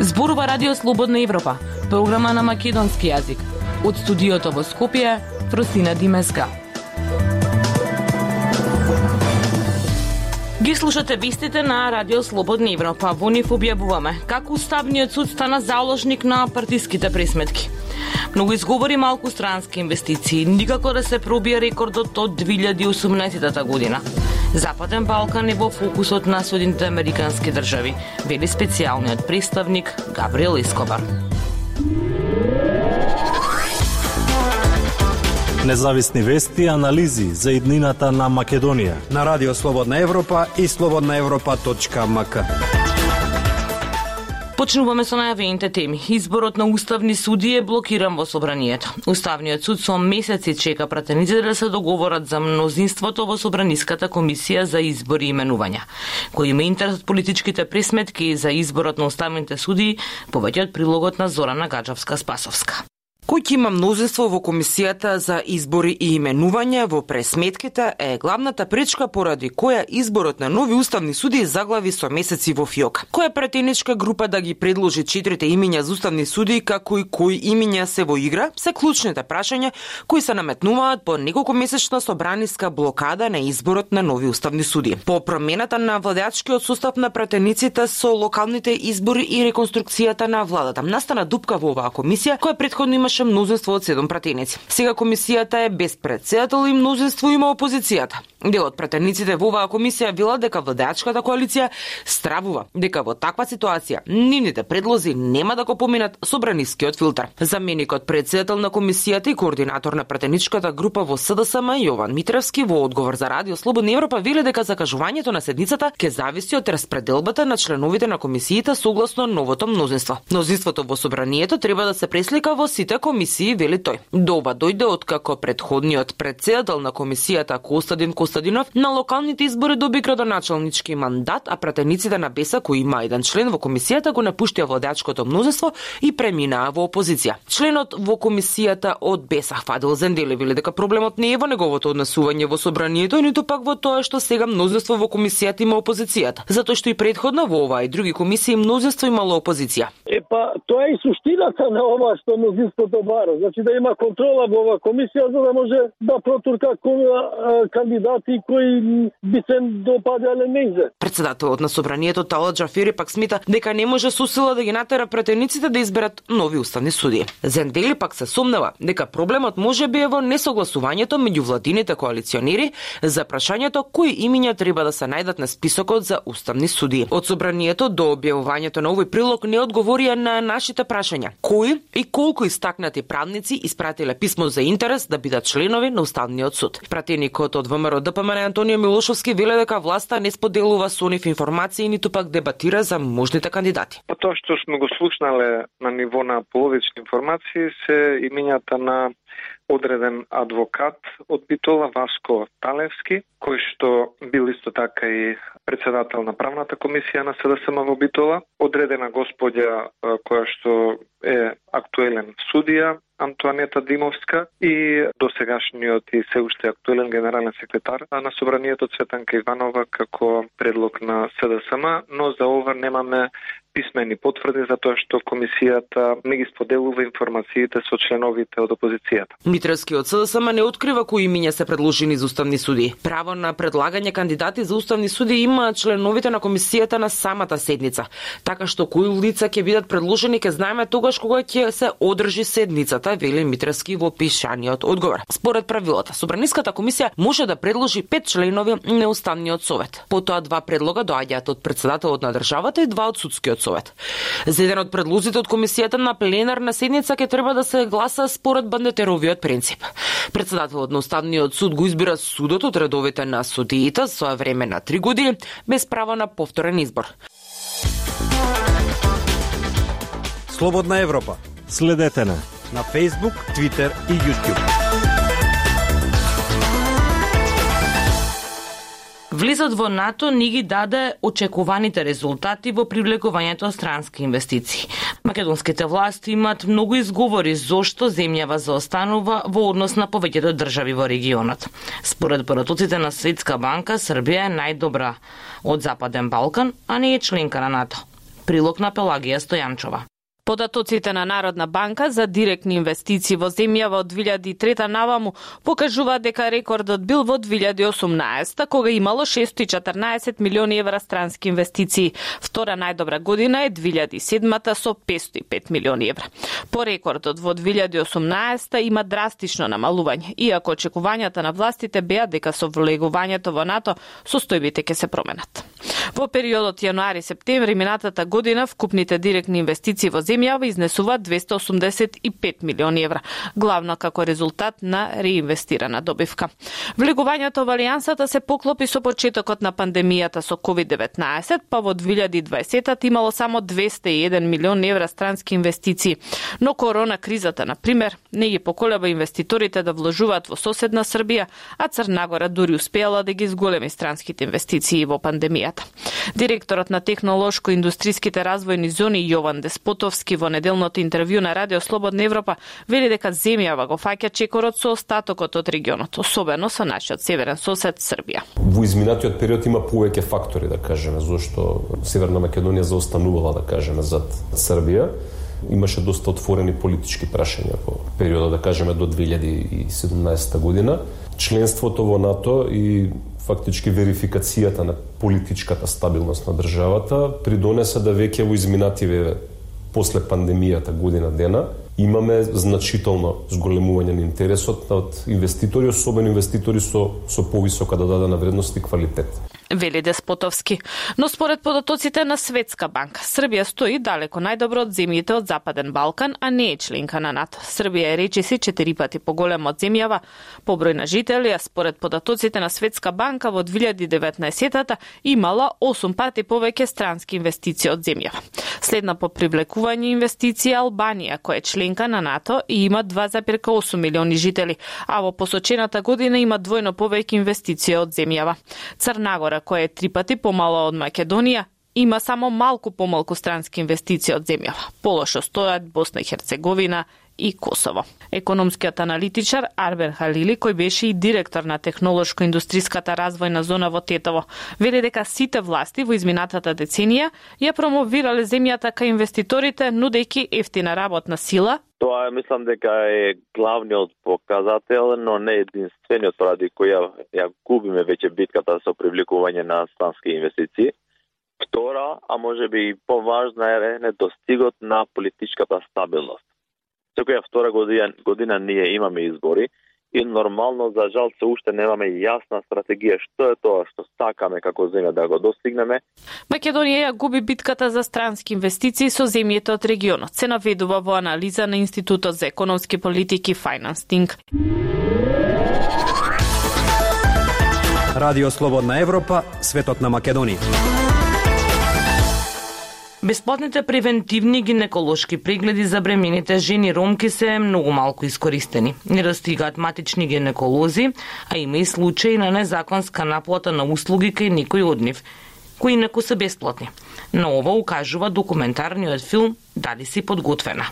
Зборува Радио Слободна Европа, програма на македонски јазик. Од студиото во Скопје, Фросина Димеска. Ги слушате вистите на Радио Слободна Европа. Во нив објавуваме како Уставниот суд стана заложник на партиските пресметки. Многу изговори малку странски инвестиции, никако да се пробија рекордот од 2018 година. Западен Балкан е во фокусот на Соединените Американски држави, вели специјалниот представник Габриел Искобар. Независни вести и анализи за иднината на Македонија на Радио Слободна Европа и слободнаевропа.мк. Почнуваме со најавените теми. Изборот на уставни суди е блокиран во собранието. Уставниот суд со месеци чека пратениците да се договорат за мнозинството во собраниската комисија за избори и именувања. Кој има интерес од политичките пресметки за изборот на уставните суди, повеќе од прилогот на Зорана Гаджавска-Спасовска кој ќе има мнозинство во комисијата за избори и именувања во пресметките е главната пречка поради која изборот на нови уставни суди заглави со месеци во фиок. Која претеничка група да ги предложи четирите имиња за уставни суди како и кои имиња се во игра, се клучните прашања кои се наметнуваат по неколку месечна собраниска блокада на изборот на нови уставни суди. По промената на владеачкиот состав на претениците со локалните избори и реконструкцијата на владата, настана дупка во оваа комисија која претходно имаше имаше мнозинство од седум пратеници. Сега комисијата е без председател и мнозинство има опозицијата. Дел од пратениците во оваа комисија вела дека владеачката коалиција стравува дека во таква ситуација нивните предлози нема да го поминат собранискиот филтер. Заменикот председател на комисијата и координатор на пратеничката група во СДСМ Јован Митревски во одговор за Радио Слободна Европа вели дека закажувањето на седницата ќе зависи од распределбата на членовите на комисијата согласно новото мнозинство. Мнозинството во собранието треба да се преслика во сите комисии, вели тој. До ова дојде откако предходниот председател на комисијата Костадин Костадинов на локалните избори доби градоначалнички мандат, а пратениците на Беса кои има еден член во комисијата го напуштија владачкото мнозество и преминаа во опозиција. Членот во комисијата од Беса Фадил Зендели вели дека проблемот не е во неговото однесување во собранието, ниту пак во тоа што сега мнозество во комисијата има опозицијата, затоа што и предходно во оваа и други комисии мнозество имало опозиција. Е па тоа е суштината на ова што мнозинството бара. Значи да има контрола во оваа комисија за да може да протурка кандидат депутати кои би се допадале нејзе. Председателот на собранието Талат Джафери пак смета дека не може со сила да ги натера претениците да изберат нови уставни суди. Зендели пак се сомнева дека проблемот може би е во несогласувањето меѓу владините коалиционери за прашањето кои имиња треба да се најдат на списокот за уставни суди. Од собранието до објавувањето на овој прилог не одговорија на нашите прашања. Кои и колку Истакнати правници испратиле писмо за интерес да бидат членови на Уставниот суд. Пратеникот од ВМРО ДПМН Антонио Милошовски веле дека власта не споделува со нив информации ниту пак дебатира за можните кандидати. Па тоа што сме го слушнале на ниво на половични информации се имињата на одреден адвокат од Битола Васко Талевски, кој што бил исто така и председател на правната комисија на СДСМ во Битола, одредена господја која што е актуелен судија, Антуанета Димовска и досегашниот и се уште актуелен генерален секретар на Собранието Цветанка Иванова како предлог на СДСМ, но за ова немаме писмени потврди за тоа што комисијата не ги споделува информациите со членовите од опозицијата. Митровски од СДСМ не открива кои имиња се предложени за уставни суди. Право на предлагање кандидати за уставни суди има членовите на комисијата на самата седница. Така што кои лица ќе бидат предложени ќе знаеме тогаш кога ќе се одржи седницата, вели Митровски во пишаниот одговор. Според правилата, Собраниската комисија може да предложи пет членови на уставниот совет. Потоа два предлога доаѓаат од председателот на државата и два од судскиот Министерскиот совет. За еден од предлозите од комисијата на пленарна седница ќе треба да се гласа според бандетеровиот принцип. Председателот на Уставниот суд го избира судот од редовите на судиите со време на три години без право на повторен избор. Слободна Европа. Следете на на Facebook, Twitter и YouTube. Влезот во НАТО ни ги даде очекуваните резултати во привлекувањето странски инвестиции. Македонските власти имаат многу изговори зошто земјава заостанува во однос на повеќето држави во регионот. Според поратоците на Светска банка, Србија е најдобра од Западен Балкан, а не е членка на НАТО. Прилог на Пелагија Стојанчова. Податоците на Народна банка за директни инвестиции во земјава од 2003 наваму покажува дека рекордот бил во 2018 кога имало 614 милиони евра странски инвестиции. Втора најдобра година е 2007 со 505 милиони евра. По рекордот во 2018 има драстично намалување, иако очекувањата на властите беа дека со влегувањето во НАТО состојбите ќе се променат. Во периодот јануари-септември минатата година вкупните директни инвестиции во земја земјава изнесуваат 285 милиони евра, главно како резултат на реинвестирана добивка. Влегувањето во Алијансата се поклопи со почетокот на пандемијата со COVID-19, па во 2020 имало само 201 милион евра странски инвестиции, но корона кризата, на пример, не ги поколеба инвеститорите да вложуваат во соседна Србија, а Црнагора дури успеала да ги зголеми странските инвестиции во пандемијата. Директорот на технолошко-индустриските развојни зони Јован Деспотовски во неделното интервју на Радио Слободна Европа вели дека земјава го фаќа чекорот со остатокот од регионот, особено со нашиот северен сосед Србија. Во изминатиот период има повеќе фактори, да кажеме, зашто Северна Македонија заостанувала, да кажеме, зад Србија имаше доста отворени политички прашања во периодот, да кажеме, до 2017 година. Членството во НАТО и фактички верификацијата на политичката стабилност на државата придонесе да веќе во изминативе после пандемијата година дена, имаме значително зголемување на интересот од инвеститори, особено инвеститори со, со повисока додадена вредност и квалитет вели Деспотовски. Но според податоците на Светска банка, Србија стои далеко најдобро од земјите од Западен Балкан, а не е членка на НАТО. Србија е речиси четири пати поголема од земјава по број на жители, а според податоците на Светска банка во 2019-та имала 8 пати повеќе странски инвестиции од земјава. Следна по привлекување инвестиции Албанија, која е членка на НАТО и има 2,8 милиони жители, а во посочената година има двојно повеќе инвестиции од земјава. Која е три пати помала од Македонија, има само малку помалку странски инвестиции од земјава. Полошо стојат Босна и Херцеговина и Косово. Економскиот аналитичар Арбер Халили, кој беше и директор на технолошко-индустриската развојна зона во Тетово, вели дека сите власти во изминатата деценија ја промовирале земјата кај инвеститорите, нудејќи ефтина работна сила Тоа е, мислам дека е главниот показател, но не единствениот поради кој ја, ја губиме веќе битката со привлекување на странски инвестиции. Втора, а може би и поважна е недостигот на политичката стабилност. Секоја втора година, година ние имаме избори и нормално за жал се уште немаме јасна стратегија што е тоа што сакаме како земја да го достигнеме. Македонија ја губи битката за странски инвестиции со земјите од регионот. Се наведува во анализа на Институтот за економски политики Finance Think. Радио Слободна Европа, светот на Македонија. Бесплатните превентивни гинеколошки прегледи за бремените жени ромки се многу малку искористени. Не достигаат матични гинеколози, а има и случаи на незаконска наплата на услуги кај некои од нив, кои инаку се бесплатни. На ова укажува документарниот филм Дали си подготвена.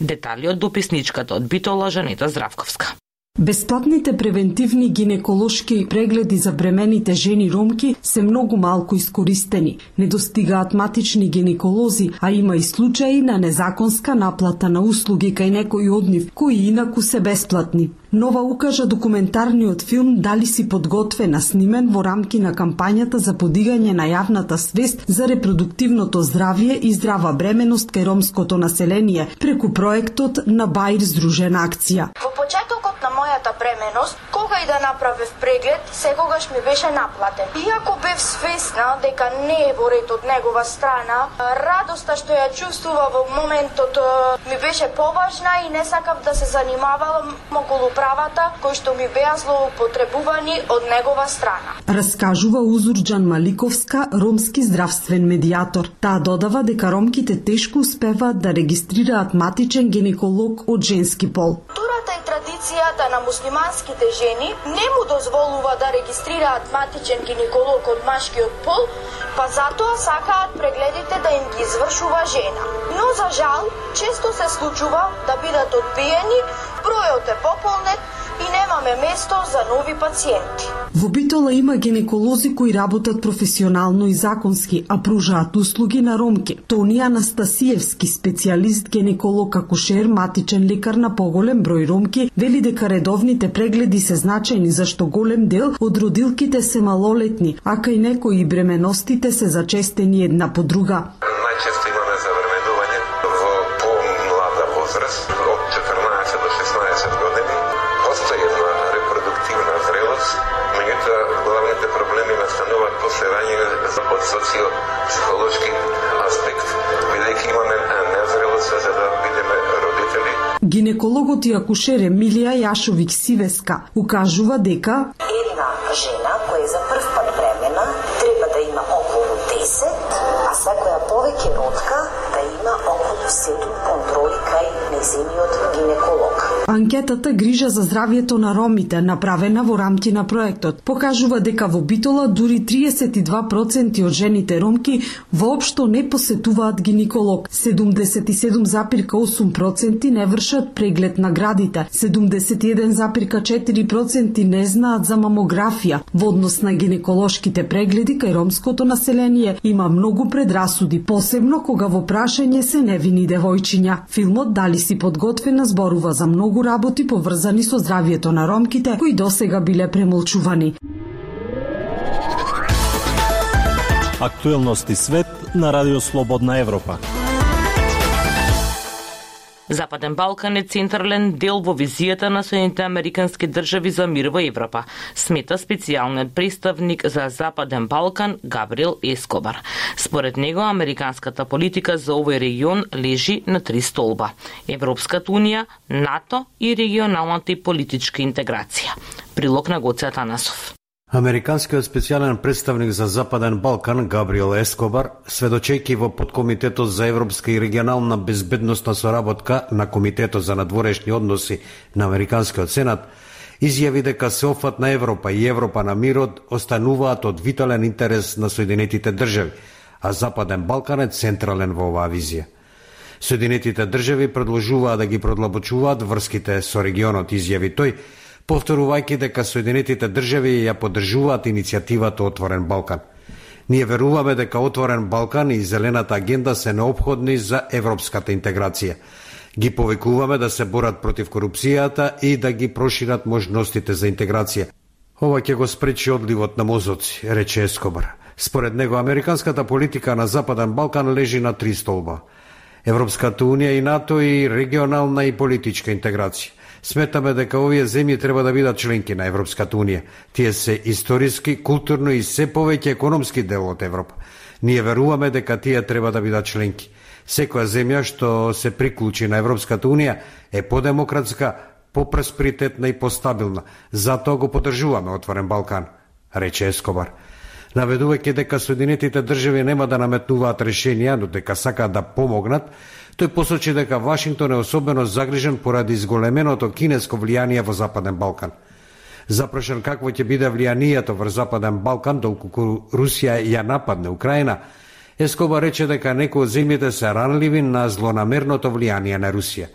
Детали од дописничката од Битола Жанета Здравковска. Бесплатните превентивни гинеколошки прегледи за бремените жени ромки се многу малку искористени. Не достигаат матични гинеколози, а има и случаи на незаконска наплата на услуги кај некои од нив, кои инаку се бесплатни. Нова укажа документарниот филм Дали си подготвена снимен во рамки на кампањата за подигање на јавната свест за репродуктивното здравје и здрава бременост кај ромското население преку проектот на Баир Здружена акција. Во почетокот на мојата бременост, кога и да направев преглед, секогаш ми беше наплатен. Иако бев свесна дека не е во ред од негова страна, радоста што ја чувствува во моментот ми беше поважна и не сакав да се занимавам околу правата кои што ми беа злоупотребувани од негова страна. Раскажува Узурџан Маликовска, ромски здравствен медиатор. Таа додава дека ромките тешко успеваат да регистрираат матичен гинеколог од женски пол. Тоа Традицијата на муслиманските жени не му дозволува да регистрираат матичен гинеколог од машкиот пол, па затоа сакаат прегледите да им ги извршува жена. Но за жал, често се случува да бидат одбиени, бројот е пополнет и немаме место за нови пациенти. Во Битола има гинеколози кои работат професионално и законски, а пружаат услуги на ромки. Тони Анастасиевски, специјалист гинеколог акушер, матичен лекар на поголем број ромки, вели дека редовните прегледи се значајни зашто голем дел од родилките се малолетни, а кај некои бременостите се зачестени една по друга. Гинекологот и акушер Емилија Јашовик Сивеска. Укажува дека Една жена која е за прв пат бремена треба да има околу 10, а секоја повеќе родка да има околу 7 контроли кај незиниот гинеколог. Анкетата Грижа за здравието на ромите, направена во рамки на проектот, покажува дека во Битола дури 32% од жените ромки воопшто не посетуваат гинеколог. 77,8% не вршат преглед на градите. 71,4% не знаат за мамографија. Во однос на гинеколошките прегледи кај ромското население има многу предрасуди, посебно кога во прашање се невини девојчиња. Филмот Дали си подготвена зборува за многу работи поврзани со здравието на ромките кои досега биле премолчувани. Актуелности свет на Радио Слободна Европа. Западен Балкан е централен дел во визијата на Соединените Американски држави за мир во Европа, смета специјалниот представник за Западен Балкан Габриел Ескобар. Според него, американската политика за овој регион лежи на три столба: Европската унија, НАТО и регионалната и политичка интеграција. Прилог на Гоце Атанасов. Американскиот специјален представник за Западен Балкан Габриел Ескобар, сведочејки во подкомитетот за европска и регионална безбедносна соработка на Комитетот за надворешни односи на Американскиот Сенат, изјави дека Сеофат на Европа и Европа на мирот остануваат од витален интерес на Соединетите држави, а Западен Балкан е централен во оваа визија. Соединетите држави продолжуваат да ги продлабочуваат врските со регионот, изјави тој, повторувајќи дека Соединетите држави ја поддржуваат иницијативата Отворен Балкан. Ние веруваме дека Отворен Балкан и Зелената агенда се необходни за европската интеграција. Ги повекуваме да се борат против корупцијата и да ги прошират можностите за интеграција. Ова ќе го спречи одливот на мозоци, рече Ескобар. Според него, американската политика на Западен Балкан лежи на три столба. Европската Унија и НАТО и регионална и политичка интеграција. Сметаме дека овие земји треба да бидат членки на Европската Унија. Тие се историски, културно и се повеќе економски дел од Европа. Ние веруваме дека тие треба да бидат членки. Секоја земја што се приклучи на Европската Унија е подемократска, попросперитетна и постабилна. Затоа го подржуваме Отворен Балкан, рече Ескобар наведувајќи дека Соединетите држави нема да наметнуваат решенија, но дека сакаат да помогнат, тој посочи дека Вашингтон е особено загрижен поради зголеменото кинеско влијание во Западен Балкан. Запрашен какво ќе биде влијанието врз Западен Балкан доколку Русија ја нападне Украина, Ескоба рече дека некои од земјите се ранливи на злонамерното влијание на Русија.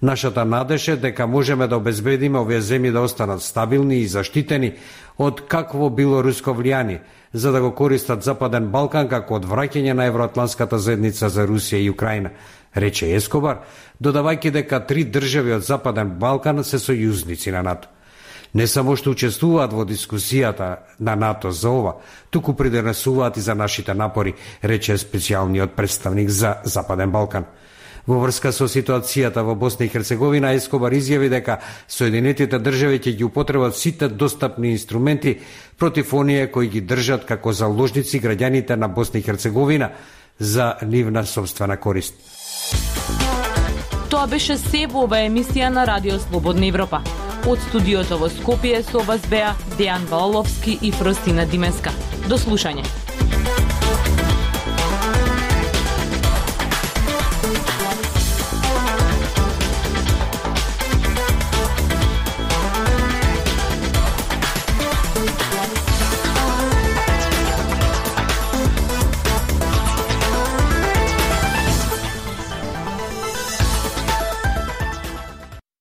Нашата надеж е дека можеме да обезбедиме овие земји да останат стабилни и заштитени од какво било руско влијание, за да го користат Западен Балкан како одвраќање на евроатланската заедница за Русија и Украина, рече Ескобар, додавајќи дека три држави од Западен Балкан се сојузници на НАТО. Не само што учествуваат во дискусијата на НАТО за ова, туку придонесуваат и за нашите напори, рече специјалниот представник за Западен Балкан. Во врска со ситуацијата во Босна и Херцеговина, Ескобар изјави дека Соединетите држави ќе ги употребат сите достапни инструменти против оние кои ги држат како заложници граѓаните на Босна и Херцеговина за нивна собствена корист. Тоа беше се во оваа емисија на Радио Слободна Европа. Од студиото во Скопје со вас беа Дејан Валовски и Фростина Димеска. До слушање.